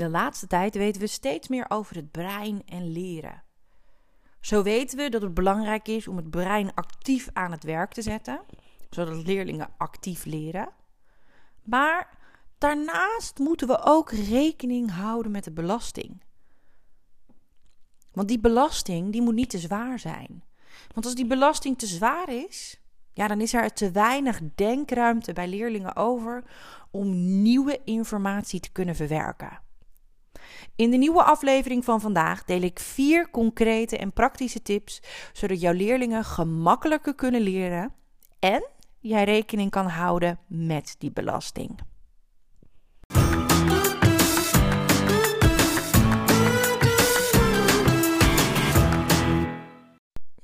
De laatste tijd weten we steeds meer over het brein en leren. Zo weten we dat het belangrijk is om het brein actief aan het werk te zetten, zodat leerlingen actief leren. Maar daarnaast moeten we ook rekening houden met de belasting. Want die belasting die moet niet te zwaar zijn. Want als die belasting te zwaar is, ja, dan is er te weinig denkruimte bij leerlingen over om nieuwe informatie te kunnen verwerken. In de nieuwe aflevering van vandaag deel ik vier concrete en praktische tips, zodat jouw leerlingen gemakkelijker kunnen leren en jij rekening kan houden met die belasting.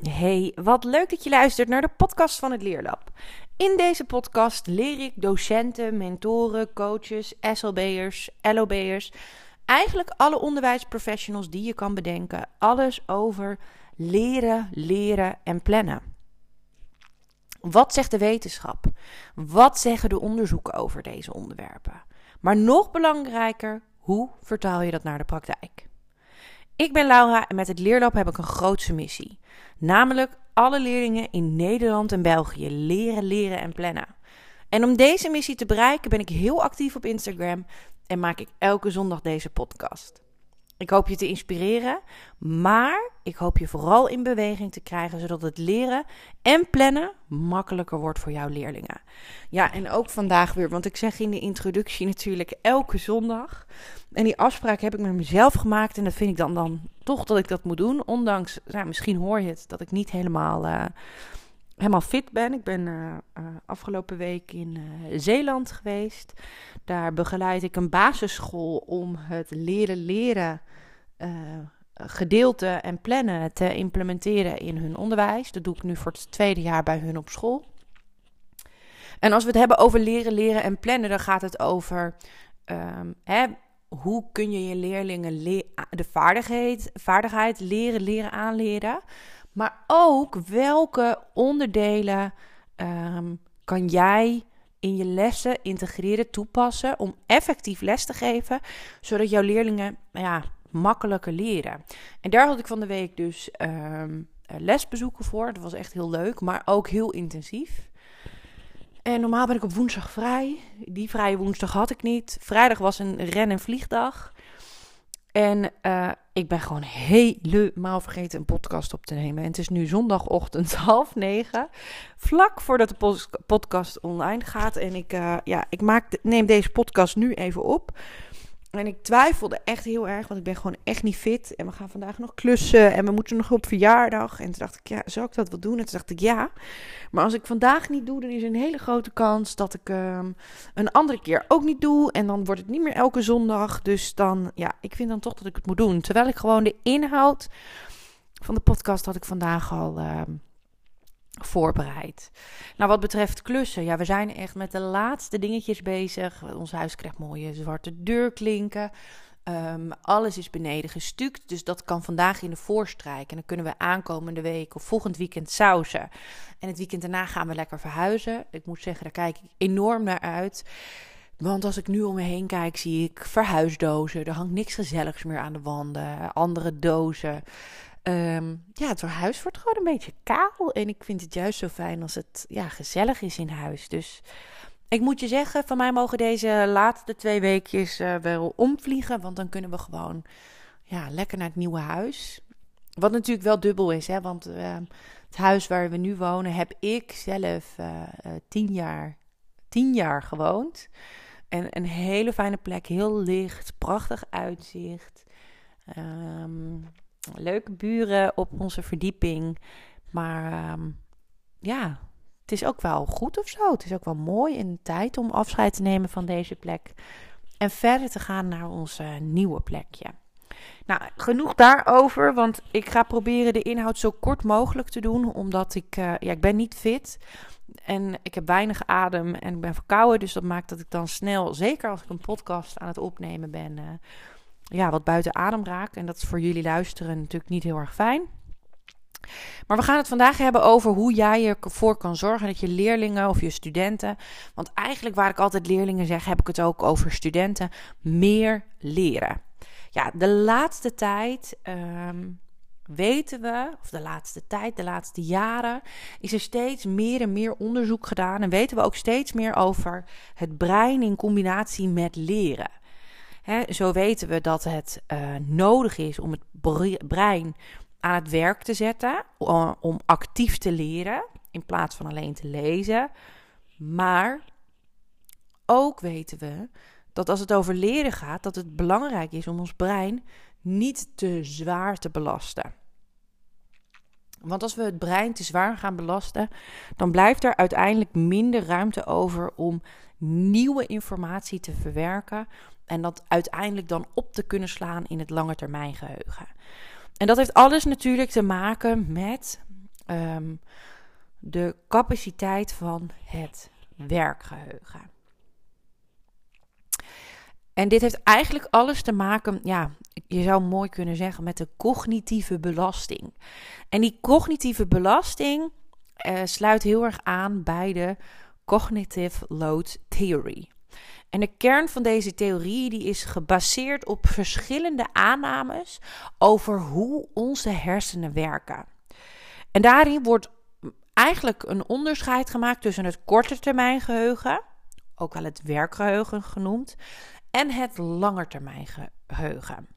Hey, wat leuk dat je luistert naar de podcast van het Leerlab. In deze podcast leer ik docenten, mentoren, coaches, SLB'ers, LOB'ers, eigenlijk alle onderwijsprofessionals die je kan bedenken, alles over leren, leren en plannen. Wat zegt de wetenschap? Wat zeggen de onderzoeken over deze onderwerpen? Maar nog belangrijker, hoe vertaal je dat naar de praktijk? Ik ben Laura en met het Leerlab heb ik een grootse missie. Namelijk alle leerlingen in Nederland en België leren, leren en plannen. En om deze missie te bereiken ben ik heel actief op Instagram en maak ik elke zondag deze podcast. Ik hoop je te inspireren, maar ik hoop je vooral in beweging te krijgen, zodat het leren en plannen makkelijker wordt voor jouw leerlingen. Ja, en ook vandaag weer, want ik zeg in de introductie natuurlijk elke zondag. En die afspraak heb ik met mezelf gemaakt en dat vind ik dan, dan toch dat ik dat moet doen. Ondanks, nou, misschien hoor je het, dat ik niet helemaal... Uh, helemaal fit ben. Ik ben uh, uh, afgelopen week in uh, Zeeland geweest. Daar begeleid ik een basisschool om het leren leren gedeelte en plannen te implementeren in hun onderwijs. Dat doe ik nu voor het tweede jaar bij hun op school. En als we het hebben over leren leren en plannen, dan gaat het over um, hè, hoe kun je je leerlingen le de vaardigheid, vaardigheid leren, leren aanleren. Maar ook welke onderdelen um, kan jij in je lessen integreren, toepassen om effectief les te geven, zodat jouw leerlingen ja, makkelijker leren. En daar had ik van de week dus um, lesbezoeken voor. Dat was echt heel leuk, maar ook heel intensief. En normaal ben ik op woensdag vrij. Die vrije woensdag had ik niet. Vrijdag was een ren- en vliegdag. En uh, ik ben gewoon helemaal vergeten een podcast op te nemen. En het is nu zondagochtend half negen. Vlak voordat de podcast online gaat. En ik, uh, ja, ik maak, neem deze podcast nu even op. En ik twijfelde echt heel erg, want ik ben gewoon echt niet fit. En we gaan vandaag nog klussen en we moeten nog op verjaardag. En toen dacht ik, ja, zou ik dat wel doen? En toen dacht ik, ja. Maar als ik vandaag niet doe, dan is er een hele grote kans dat ik um, een andere keer ook niet doe. En dan wordt het niet meer elke zondag. Dus dan, ja, ik vind dan toch dat ik het moet doen. Terwijl ik gewoon de inhoud van de podcast had ik vandaag al... Uh, voorbereid. Nou, wat betreft klussen, ja, we zijn echt met de laatste dingetjes bezig. Ons huis krijgt mooie zwarte deurklinken. Um, alles is beneden gestuukt, dus dat kan vandaag in de voorstrijk. En dan kunnen we aankomende week of volgend weekend sausen. En het weekend daarna gaan we lekker verhuizen. Ik moet zeggen, daar kijk ik enorm naar uit. Want als ik nu om me heen kijk, zie ik verhuisdozen. Er hangt niks gezelligs meer aan de wanden. Andere dozen. Um, ja, het huis wordt gewoon een beetje kaal. En ik vind het juist zo fijn als het ja, gezellig is in huis. Dus ik moet je zeggen, van mij mogen deze laatste twee weekjes uh, wel omvliegen. Want dan kunnen we gewoon ja, lekker naar het nieuwe huis. Wat natuurlijk wel dubbel is, hè. Want uh, het huis waar we nu wonen heb ik zelf uh, tien, jaar, tien jaar gewoond. En een hele fijne plek, heel licht, prachtig uitzicht. Um, leuke buren op onze verdieping. Maar um, ja, het is ook wel goed of zo. Het is ook wel mooi in de tijd om afscheid te nemen van deze plek. En verder te gaan naar onze nieuwe plekje. Nou, genoeg daarover, want ik ga proberen de inhoud zo kort mogelijk te doen. Omdat ik, uh, ja, ik ben niet fit en ik heb weinig adem en ik ben verkouden. Dus dat maakt dat ik dan snel, zeker als ik een podcast aan het opnemen ben, uh, ja, wat buiten adem raak. En dat is voor jullie luisteren natuurlijk niet heel erg fijn. Maar we gaan het vandaag hebben over hoe jij ervoor kan zorgen dat je leerlingen of je studenten, want eigenlijk waar ik altijd leerlingen zeg, heb ik het ook over studenten, meer leren. Ja, de laatste tijd ehm, weten we, of de laatste tijd, de laatste jaren, is er steeds meer en meer onderzoek gedaan en weten we ook steeds meer over het brein in combinatie met leren. Zo weten we dat het uh, nodig is om het brein aan het werk te zetten, om actief te leren in plaats van alleen te lezen. Maar ook weten we dat als het over leren gaat, dat het belangrijk is om ons brein niet te zwaar te belasten. Want als we het brein te zwaar gaan belasten, dan blijft er uiteindelijk minder ruimte over om nieuwe informatie te verwerken en dat uiteindelijk dan op te kunnen slaan in het langetermijngeheugen. En dat heeft alles natuurlijk te maken met ehm, de capaciteit van het werkgeheugen. En dit heeft eigenlijk alles te maken, ja, je zou mooi kunnen zeggen, met de cognitieve belasting. En die cognitieve belasting uh, sluit heel erg aan bij de cognitive load theory. En de kern van deze theorie die is gebaseerd op verschillende aannames over hoe onze hersenen werken. En daarin wordt eigenlijk een onderscheid gemaakt tussen het korte termijn geheugen, ook wel het werkgeheugen genoemd, en het langetermijngeheugen.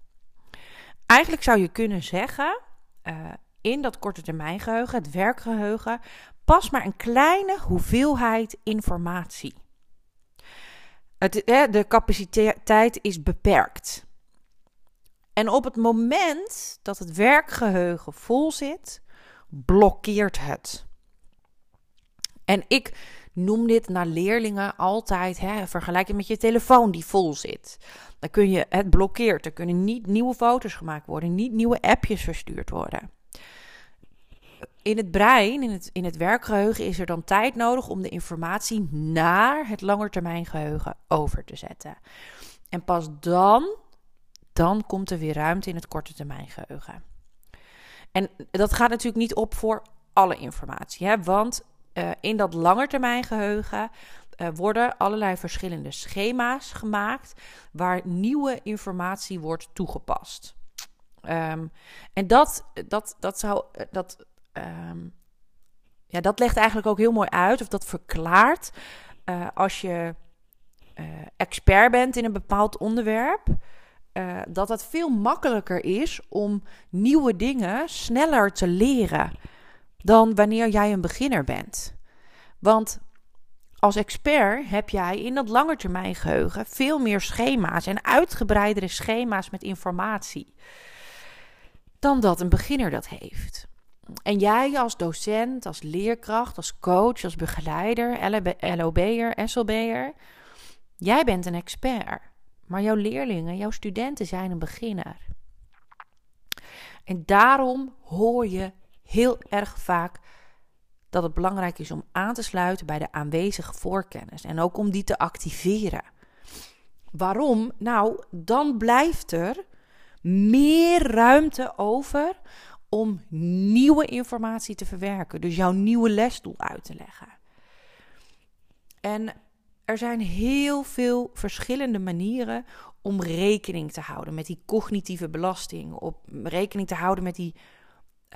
Eigenlijk zou je kunnen zeggen, uh, in dat korte termijn geheugen, het werkgeheugen, pas maar een kleine hoeveelheid informatie. De capaciteit is beperkt. En op het moment dat het werkgeheugen vol zit, blokkeert het. En ik noem dit naar leerlingen altijd, hè, vergelijk het met je telefoon die vol zit. Dan kun je, het blokkeert, er kunnen niet nieuwe foto's gemaakt worden, niet nieuwe appjes verstuurd worden. In het brein, in het, in het werkgeheugen, is er dan tijd nodig om de informatie naar het langetermijngeheugen over te zetten. En pas dan, dan komt er weer ruimte in het korte termijngeheugen. En dat gaat natuurlijk niet op voor alle informatie, hè? want uh, in dat langetermijngeheugen uh, worden allerlei verschillende schema's gemaakt waar nieuwe informatie wordt toegepast. Um, en dat, dat, dat zou. Eh, dat, um, ja, dat legt eigenlijk ook heel mooi uit, of dat verklaart. Uh, als je uh, expert bent in een bepaald onderwerp, uh, dat het veel makkelijker is om nieuwe dingen sneller te leren dan wanneer jij een beginner bent. Want als expert heb jij in dat langetermijngeheugen veel meer schema's en uitgebreidere schema's met informatie dan dat een beginner dat heeft. En jij als docent, als leerkracht, als coach, als begeleider, LOB'er, SLB'er, jij bent een expert. Maar jouw leerlingen, jouw studenten zijn een beginner. En daarom hoor je heel erg vaak dat het belangrijk is om aan te sluiten bij de aanwezige voorkennis en ook om die te activeren. Waarom? Nou, dan blijft er meer ruimte over om nieuwe informatie te verwerken, dus jouw nieuwe lesdoel uit te leggen. En er zijn heel veel verschillende manieren om rekening te houden met die cognitieve belasting, op rekening te houden met die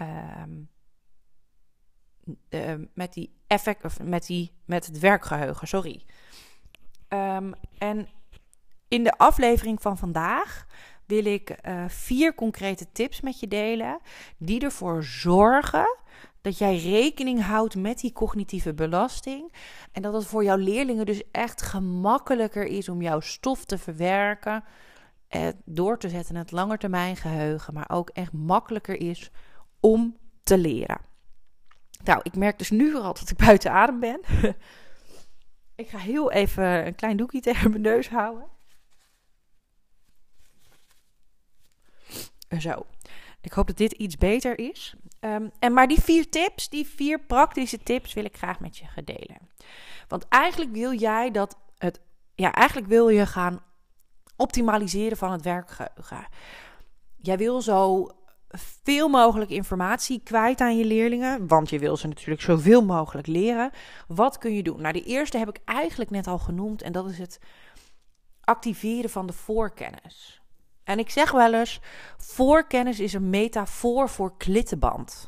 uh, uh, met die effect of met die met het werkgeheugen, sorry. Um, en in de aflevering van vandaag wil ik uh, vier concrete tips met je delen die ervoor zorgen dat jij rekening houdt met die cognitieve belasting en dat het voor jouw leerlingen dus echt gemakkelijker is om jouw stof te verwerken, eh, door te zetten in het langetermijngeheugen, maar ook echt makkelijker is om te leren. Nou, ik merk dus nu al dat ik buiten adem ben. ik ga heel even een klein doekje tegen mijn neus houden. Zo. Ik hoop dat dit iets beter is. Um, en maar die vier tips, die vier praktische tips, wil ik graag met je delen. Want eigenlijk wil jij dat het. Ja, eigenlijk wil je gaan optimaliseren van het werkgeheugen. Jij wil zo veel mogelijk informatie kwijt aan je leerlingen, want je wil ze natuurlijk zoveel mogelijk leren. Wat kun je doen? Nou, de eerste heb ik eigenlijk net al genoemd en dat is het activeren van de voorkennis. En ik zeg wel eens: voorkennis is een metafoor voor klittenband.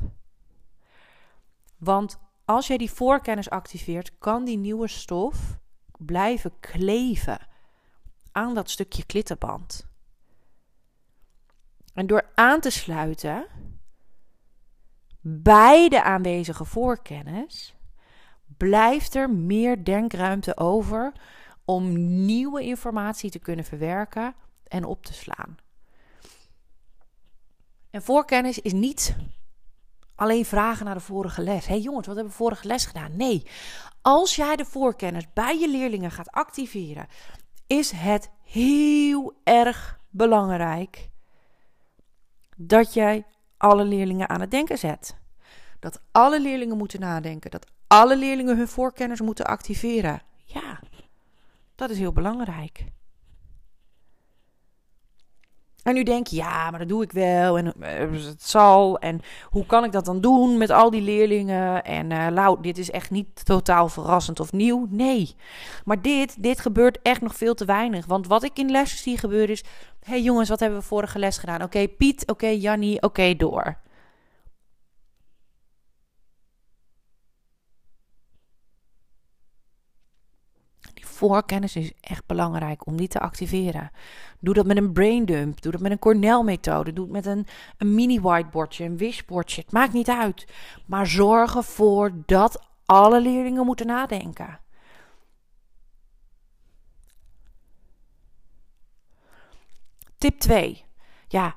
Want als jij die voorkennis activeert, kan die nieuwe stof blijven kleven aan dat stukje klittenband. En door aan te sluiten bij de aanwezige voorkennis, blijft er meer denkruimte over om nieuwe informatie te kunnen verwerken en op te slaan. En voorkennis is niet alleen vragen naar de vorige les. Hé hey jongens, wat hebben we vorige les gedaan? Nee, als jij de voorkennis bij je leerlingen gaat activeren, is het heel erg belangrijk dat jij alle leerlingen aan het denken zet. Dat alle leerlingen moeten nadenken. Dat alle leerlingen hun voorkennis moeten activeren. Ja, dat is heel belangrijk. En nu denk je, ja, maar dat doe ik wel en uh, het zal. En hoe kan ik dat dan doen met al die leerlingen? En uh, Lau, dit is echt niet totaal verrassend of nieuw. Nee, maar dit, dit gebeurt echt nog veel te weinig. Want wat ik in lessen zie gebeuren is... Hé hey jongens, wat hebben we vorige les gedaan? Oké, Piet, oké, okay, Jannie, oké, door. Voorkennis is echt belangrijk om die te activeren. Doe dat met een brain dump. Doe dat met een Cornell-methode. Doe het met een, een mini-whiteboardje, een wishboardje. Het maakt niet uit. Maar zorg ervoor dat alle leerlingen moeten nadenken. Tip 2. Ja,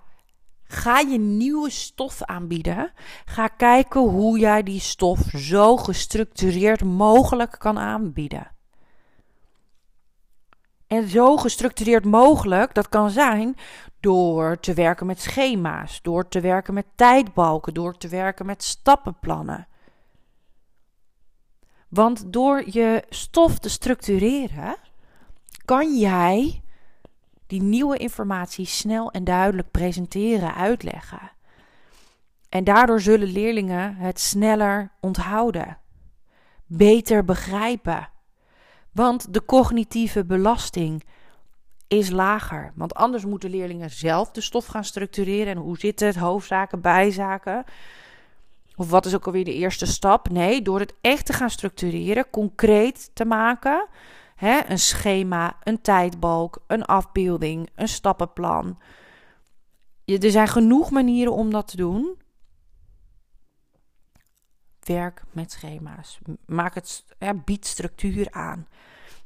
Ga je nieuwe stof aanbieden. Ga kijken hoe jij die stof zo gestructureerd mogelijk kan aanbieden. En zo gestructureerd mogelijk, dat kan zijn door te werken met schema's, door te werken met tijdbalken, door te werken met stappenplannen. Want door je stof te structureren, kan jij die nieuwe informatie snel en duidelijk presenteren, uitleggen. En daardoor zullen leerlingen het sneller onthouden, beter begrijpen want de cognitieve belasting is lager. Want anders moeten leerlingen zelf de stof gaan structureren. En hoe zit het? Hoofdzaken, bijzaken. Of wat is ook alweer de eerste stap? Nee, door het echt te gaan structureren, concreet te maken. Hè, een schema, een tijdbalk, een afbeelding, een stappenplan. Er zijn genoeg manieren om dat te doen. Werk met schema's. Maak het, bied structuur aan.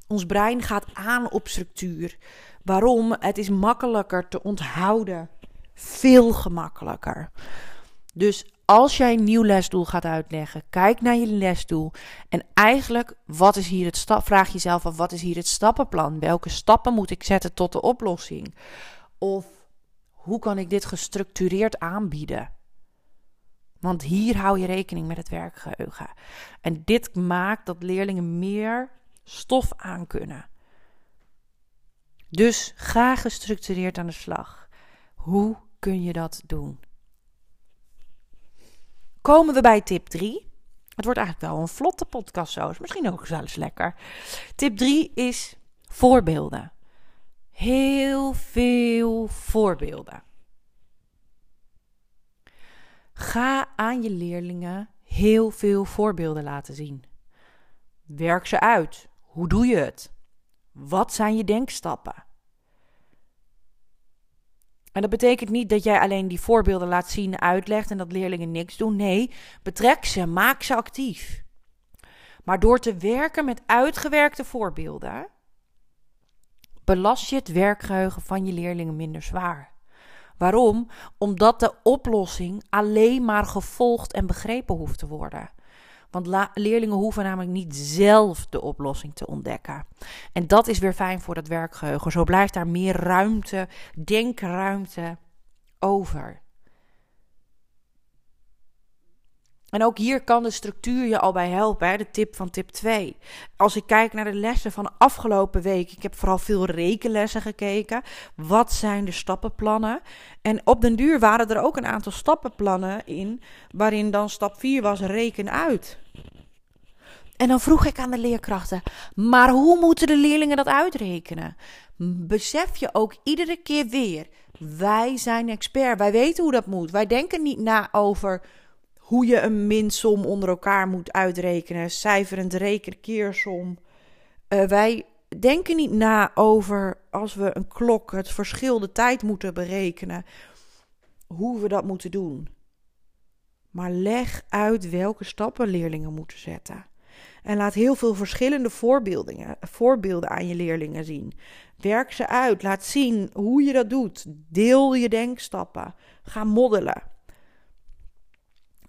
Ons brein gaat aan op structuur. Waarom? Het is makkelijker te onthouden. Veel gemakkelijker. Dus als jij een nieuw lesdoel gaat uitleggen, kijk naar je lesdoel. En eigenlijk, wat is hier het stap? Vraag jezelf af, wat is hier het stappenplan? Welke stappen moet ik zetten tot de oplossing? Of hoe kan ik dit gestructureerd aanbieden? Want hier hou je rekening met het werkgeheugen. En dit maakt dat leerlingen meer stof aan kunnen. Dus ga gestructureerd aan de slag. Hoe kun je dat doen? Komen we bij tip 3. Het wordt eigenlijk wel een vlotte podcast zo. Is misschien ook eens lekker. Tip 3 is voorbeelden. Heel veel voorbeelden. Ga aan je leerlingen heel veel voorbeelden laten zien. Werk ze uit. Hoe doe je het? Wat zijn je denkstappen? En dat betekent niet dat jij alleen die voorbeelden laat zien, uitlegt en dat leerlingen niks doen. Nee, betrek ze, maak ze actief. Maar door te werken met uitgewerkte voorbeelden, belast je het werkgeheugen van je leerlingen minder zwaar. Waarom? Omdat de oplossing alleen maar gevolgd en begrepen hoeft te worden. Want leerlingen hoeven namelijk niet zelf de oplossing te ontdekken. En dat is weer fijn voor het werkgeheugen. Zo blijft daar meer ruimte, denkruimte over. En ook hier kan de structuur je al bij helpen, hè? de tip van tip 2. Als ik kijk naar de lessen van afgelopen week, ik heb vooral veel rekenlessen gekeken. Wat zijn de stappenplannen? En op den duur waren er ook een aantal stappenplannen in, waarin dan stap 4 was reken uit. En dan vroeg ik aan de leerkrachten: maar hoe moeten de leerlingen dat uitrekenen? Besef je ook iedere keer weer: wij zijn expert, wij weten hoe dat moet. Wij denken niet na over hoe je een minsom onder elkaar moet uitrekenen, cijferend rekenkeersom. Uh, wij denken niet na over als we een klok het verschil de tijd moeten berekenen, hoe we dat moeten doen. Maar leg uit welke stappen leerlingen moeten zetten. En laat heel veel verschillende voorbeelden, voorbeelden aan je leerlingen zien. Werk ze uit. Laat zien hoe je dat doet. Deel je denkstappen. Ga moddelen.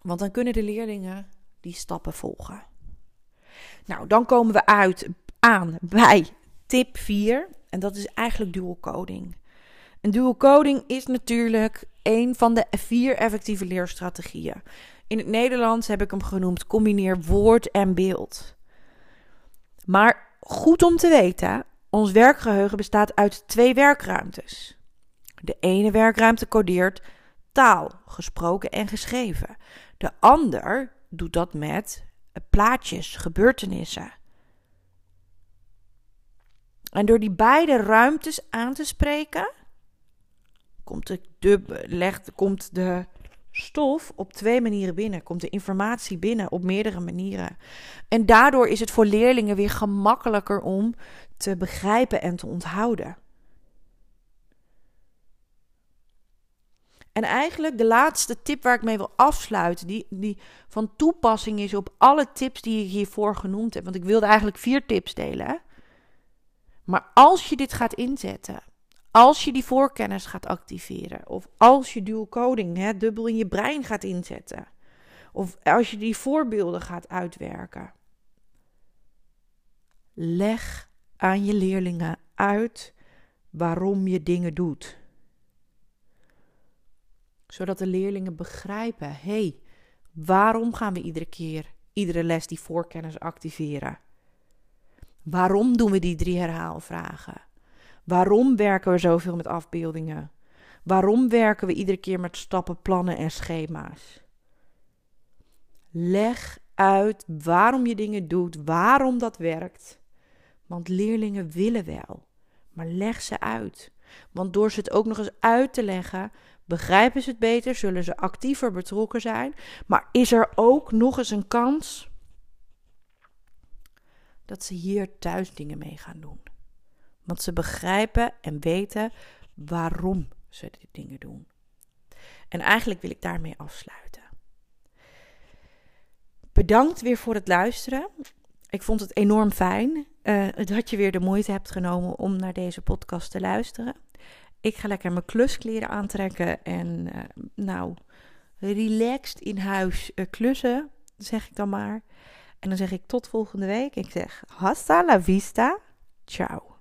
Want dan kunnen de leerlingen die stappen volgen. Nou, dan komen we uit aan bij tip 4. En dat is eigenlijk dual coding. En dual coding is natuurlijk een van de vier effectieve leerstrategieën. In het Nederlands heb ik hem genoemd combineer woord en beeld. Maar goed om te weten, ons werkgeheugen bestaat uit twee werkruimtes. De ene werkruimte codeert taal, gesproken en geschreven. De ander doet dat met plaatjes, gebeurtenissen. En door die beide ruimtes aan te spreken, komt de, komt de stof op twee manieren binnen. Komt de informatie binnen op meerdere manieren. En daardoor is het voor leerlingen weer gemakkelijker om te begrijpen en te onthouden. En eigenlijk de laatste tip waar ik mee wil afsluiten, die, die van toepassing is op alle tips die ik hiervoor genoemd heb. Want ik wilde eigenlijk vier tips delen. Maar als je dit gaat inzetten, als je die voorkennis gaat activeren, of als je dual coding hè, dubbel in je brein gaat inzetten, of als je die voorbeelden gaat uitwerken, leg aan je leerlingen uit waarom je dingen doet. Zodat de leerlingen begrijpen: hé, hey, waarom gaan we iedere keer, iedere les die voorkennis activeren? Waarom doen we die drie herhaalvragen? Waarom werken we zoveel met afbeeldingen? Waarom werken we iedere keer met stappen, plannen en schema's? Leg uit waarom je dingen doet, waarom dat werkt. Want leerlingen willen wel, maar leg ze uit. Want door ze het ook nog eens uit te leggen, begrijpen ze het beter, zullen ze actiever betrokken zijn. Maar is er ook nog eens een kans dat ze hier thuis dingen mee gaan doen? Want ze begrijpen en weten waarom ze die dingen doen. En eigenlijk wil ik daarmee afsluiten. Bedankt weer voor het luisteren. Ik vond het enorm fijn uh, dat je weer de moeite hebt genomen om naar deze podcast te luisteren. Ik ga lekker mijn kluskleren aantrekken en uh, nou, relaxed in huis uh, klussen, zeg ik dan maar. En dan zeg ik tot volgende week. Ik zeg hasta la vista. Ciao.